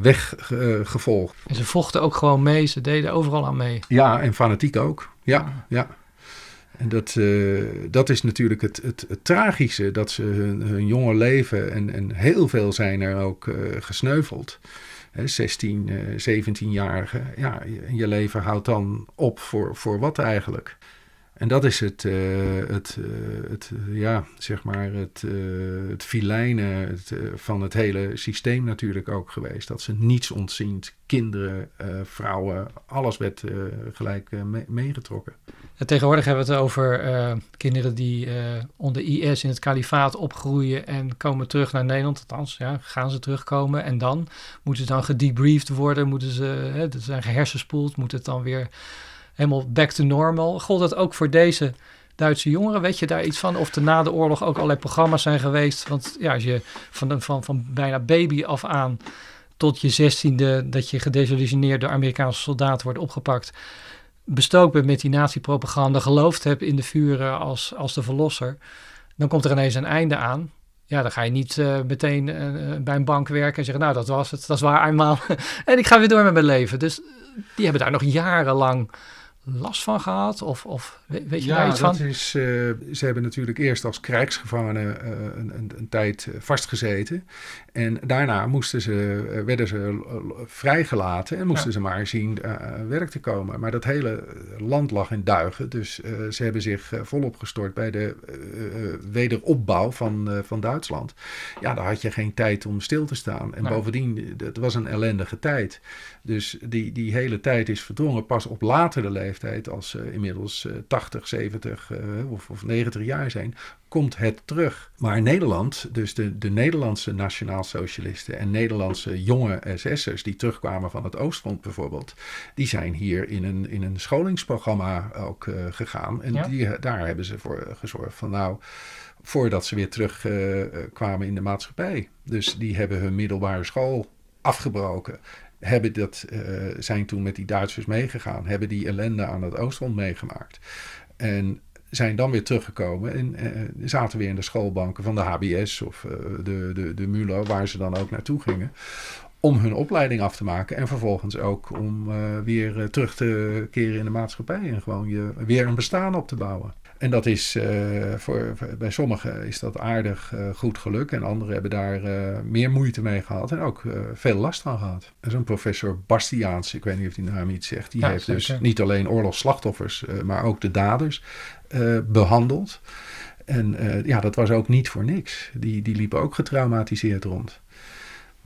S3: weg uh, gevolgd.
S2: En ze vochten ook gewoon mee, ze deden overal aan mee.
S3: Ja, en fanatiek ook. Ja, ja. En dat, uh, dat is natuurlijk het, het, het, tragische, dat ze hun, hun jonge leven en, en heel veel zijn er ook gesneuveld. Hè, 16, 17-jarigen. Ja, je, je leven houdt dan op voor, voor wat eigenlijk? En dat is het, uh, het, uh, het uh, ja, zeg maar het, het filijne het, van het hele systeem natuurlijk ook geweest. Dat ze niets ontziend, kinderen, vrouwen, alles werd gelijk me meegetrokken.
S2: En tegenwoordig hebben we het over kinderen die onder IS in het kalifaat opgroeien en komen terug naar Nederland. Althans, ja, gaan ze terugkomen en dan moeten ze dan gedebriefd worden, moeten ze, hè, ze zijn gehersenspoeld, moet het dan weer helemaal back to normal. Gold dat ook voor deze Duitse jongeren? Weet je daar iets van? Of er na de oorlog ook allerlei programma's zijn geweest? Want ja, als je van, van, van bijna baby af aan tot je zestiende... dat je gedesillusioneerd door Amerikaanse soldaten wordt opgepakt... bestookt bent met die nazi-propaganda... geloofd hebt in de vuren als, als de verlosser... dan komt er ineens een einde aan... Ja, dan ga je niet uh, meteen uh, bij een bank werken en zeggen, nou dat was het, dat is waar eenmaal. en ik ga weer door met mijn leven. Dus die hebben daar nog jarenlang last van gehad? Of, of weet je
S3: ja,
S2: daar iets
S3: dat
S2: van?
S3: Is, uh, ze hebben natuurlijk eerst als krijgsgevangenen uh, een, een, een, tijd vastgezeten. En daarna moesten ze, werden ze vrijgelaten en moesten ja. ze maar zien werk te komen. Maar dat hele land lag in duigen. Dus ze hebben zich volop gestort bij de wederopbouw van, van Duitsland. Ja, daar had je geen tijd om stil te staan. En nee. bovendien, het was een ellendige tijd. Dus die, die hele tijd is verdrongen pas op latere leeftijd, als ze inmiddels uh, 80, 70 uh, of, of 90 jaar zijn, komt het terug. Maar Nederland, dus de, de Nederlandse nationaal-socialisten en Nederlandse jonge SS'ers die terugkwamen van het Oostfront bijvoorbeeld, die zijn hier in een, in een scholingsprogramma ook uh, gegaan. En
S2: Ja.
S3: die, daar hebben ze voor gezorgd van nou, voordat ze weer terugkwamen in de maatschappij. Dus die hebben hun middelbare school afgebroken hebben dat, uh, zijn toen met die Duitsers meegegaan, hebben die ellende aan het Oostfront meegemaakt. En zijn dan weer teruggekomen en uh, zaten weer in de schoolbanken van de HBS of uh, de, de, de MULO, waar ze dan ook naartoe gingen, om hun opleiding af te maken en vervolgens ook om weer terug te keren in de maatschappij en gewoon je, weer een bestaan op te bouwen. En dat is uh, voor, bij sommigen is dat aardig uh, goed geluk en anderen hebben daar uh, meer moeite mee gehad en ook veel last van gehad. Zo'n professor Bastiaans, ik weet niet of die naam iets zegt, die
S2: Ja,
S3: heeft
S2: zeker.
S3: dus niet alleen oorlogsslachtoffers, maar ook de daders behandeld. En ja, dat was ook niet voor niks. Die, die liepen ook getraumatiseerd rond.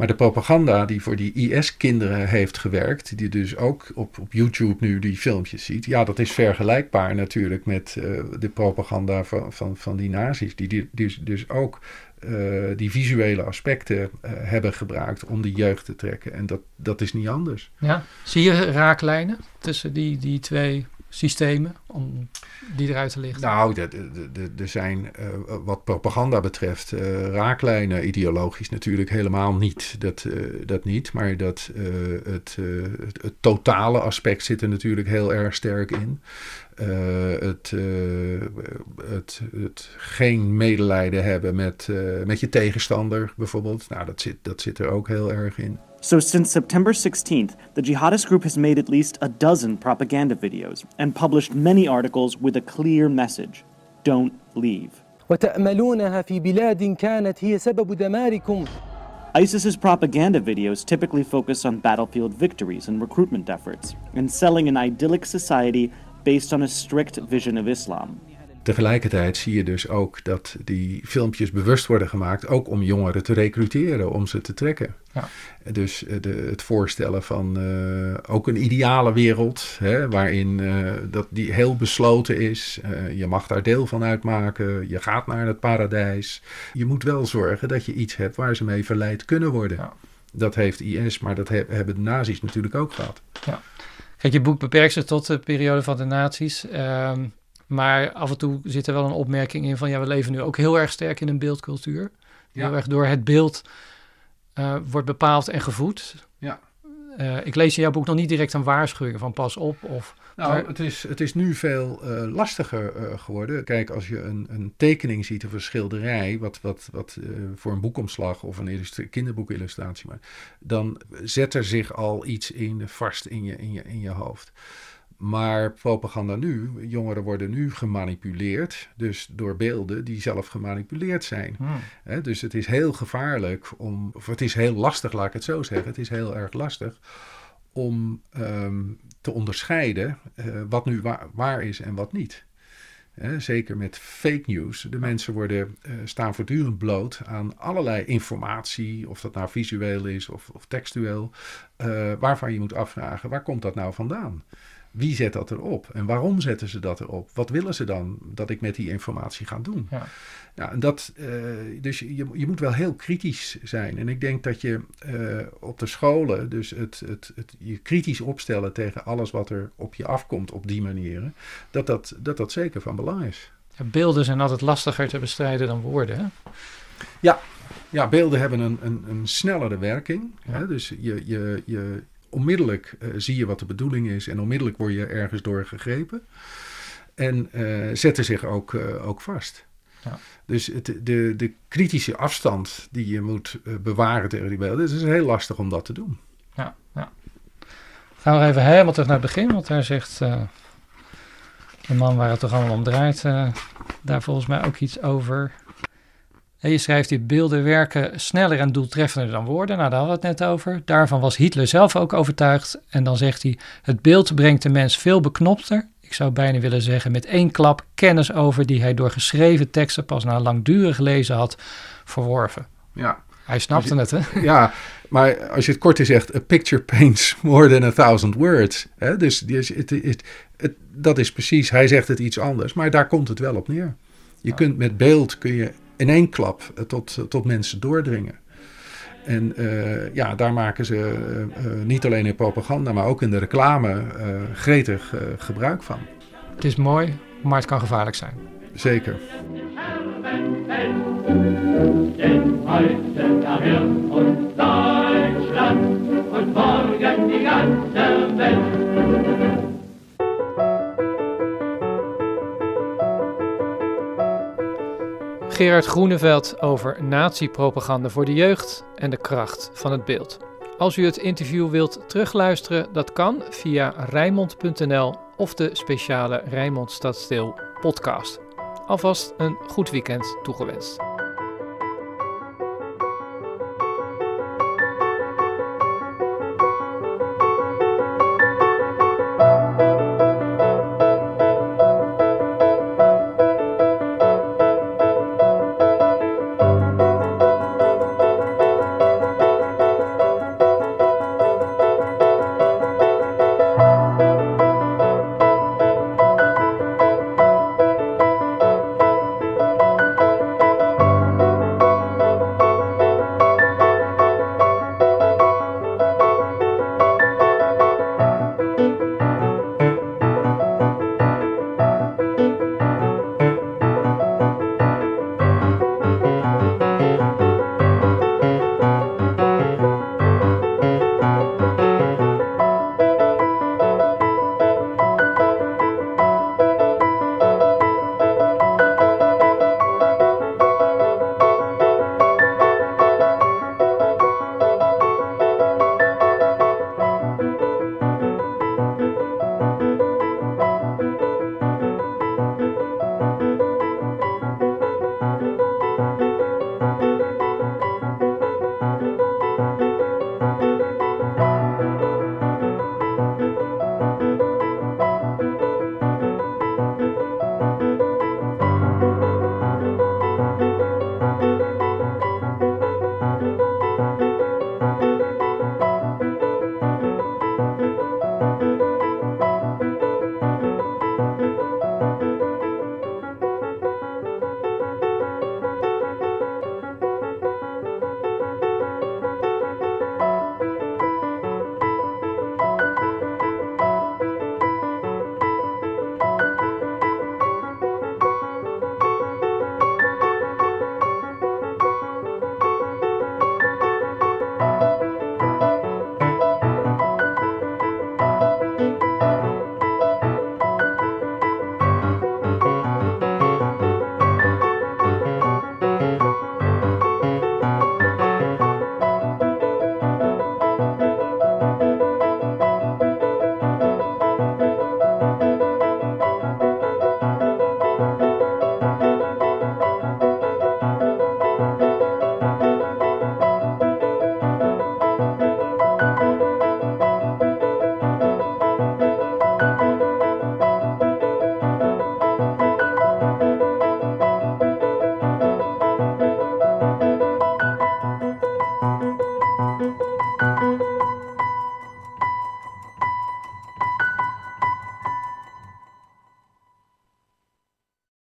S3: Maar de propaganda die voor die IS-kinderen heeft gewerkt, die dus ook op, op YouTube nu die filmpjes ziet, ja, dat is vergelijkbaar natuurlijk met uh, de propaganda van, van, van die nazi's, die, die dus, dus ook die visuele aspecten hebben gebruikt om de jeugd te trekken. En dat, dat is niet anders.
S2: Ja. Zie je raaklijnen tussen die, die twee systemen om die eruit te lichten?
S3: Nou, er zijn uh, wat propaganda betreft uh, raaklijnen, ideologisch natuurlijk helemaal niet. Dat, uh, dat niet, maar dat, het, het, het, totale aspect zit er natuurlijk heel erg sterk in. Het, het, het, geen medelijden hebben met, met je tegenstander bijvoorbeeld. Nou, dat zit, dat zit er ook heel erg in.
S10: So, since September 16th, the jihadist group has made at least a dozen propaganda videos and published many articles with a clear message don't leave.
S11: وتأملونها في بلاد كانت هي سبب دماركم.
S10: ISIS's propaganda videos typically focus on battlefield victories and recruitment efforts, and selling an idyllic society based on a strict vision of Islam.
S3: Tegelijkertijd zie je dus ook dat die filmpjes bewust worden gemaakt, ook om jongeren te recruteren, om ze te trekken.
S2: Ja.
S3: Dus de, het voorstellen van uh, ook een ideale wereld, hè, waarin uh, dat die heel besloten is. Uh, je mag daar deel van uitmaken, je gaat naar het paradijs. Je moet wel zorgen dat je iets hebt waar ze mee verleid kunnen worden.
S2: Ja.
S3: Dat heeft IS, maar dat he hebben de nazi's natuurlijk ook gehad.
S2: Ja. Kijk, je boek beperkt zich tot de periode van de nazi's. Um, maar af en toe zit er wel een opmerking in van ja, we leven nu ook heel erg sterk in een beeldcultuur.
S3: Ja.
S2: Heel erg door het beeld uh, wordt bepaald en gevoed.
S3: Ja.
S2: Uh, ik lees in jouw boek nog niet direct een waarschuwing van pas op. Of,
S3: nou,
S2: maar...
S3: het, is, het is nu veel uh, lastiger geworden. Kijk, als je een, een, tekening ziet of een schilderij, wat, wat, wat voor een boekomslag of een kinderboekillustratie, maar, dan zet er zich al iets in vast in je, in je, in je hoofd. Maar propaganda nu, jongeren worden nu gemanipuleerd, dus door beelden die zelf gemanipuleerd zijn.
S2: Hmm.
S3: He, dus het is heel gevaarlijk om, of het is heel lastig, laat ik het zo zeggen, het is heel erg lastig om um, te onderscheiden uh, wat nu waar, waar, is en wat niet. He, zeker met fake news. De mensen worden, uh, staan voortdurend bloot aan allerlei informatie, of dat nou visueel is of, of textueel, uh, waarvan je moet afvragen, waar komt dat nou vandaan? Wie zet dat erop? En waarom zetten ze dat erop? Wat willen ze dan dat ik met die informatie ga doen?
S2: Ja.
S3: Ja, en dat, uh, dus je, je moet wel heel kritisch zijn. En ik denk dat je uh, op de scholen, dus het, het, het, je kritisch opstellen tegen alles wat er op je afkomt op die manieren, dat dat, dat, dat zeker van belang is.
S2: Ja, beelden zijn altijd lastiger te bestrijden dan woorden. Hè?
S3: Ja, ja, beelden hebben een, een, een snellere werking.
S2: Ja.
S3: Hè? Dus je, je, je, onmiddellijk uh, zie je wat de bedoeling is en onmiddellijk word je ergens door gegrepen. En uh, zetten zich ook, uh, ook vast.
S2: Ja.
S3: Dus het, de, de kritische afstand die je moet bewaren tegen die beelden, het is heel lastig om dat te doen.
S2: Ja, ja. Gaan we even helemaal terug naar het begin, want daar zegt de man waar het toch allemaal om draait, daar volgens mij ook iets over. En je schrijft die beelden werken sneller en doeltreffender dan woorden. Nou, daar hadden we het net over. Daarvan was Hitler zelf ook overtuigd. En dan zegt hij: Het beeld brengt de mens veel beknopter. Ik zou bijna willen zeggen met één klap kennis over die hij door geschreven teksten pas na langdurig lezen had verworven.
S3: Ja.
S2: Hij snapte het, hè?
S3: Ja, maar als je het kort zegt, a picture paints more than a thousand words. Hè? Dus het, het, het, dat is precies, hij zegt het iets anders, maar daar komt het wel op neer. Je kunt met beeld kun je in één klap tot, tot mensen doordringen. En uh, ja, daar maken ze uh, niet alleen in propaganda, maar ook in de reclame uh, gretig gebruik van.
S2: Het is mooi, maar het kan gevaarlijk zijn.
S3: Zeker.
S12: Morgen die ganze Welt.
S2: Gerard Groeneveld over nazi-propaganda voor de jeugd en de kracht van het beeld. Als u het interview wilt terugluisteren, dat kan via rijmond.nl of de speciale Rijnmond Stadsdeel podcast. Alvast een goed weekend toegewenst.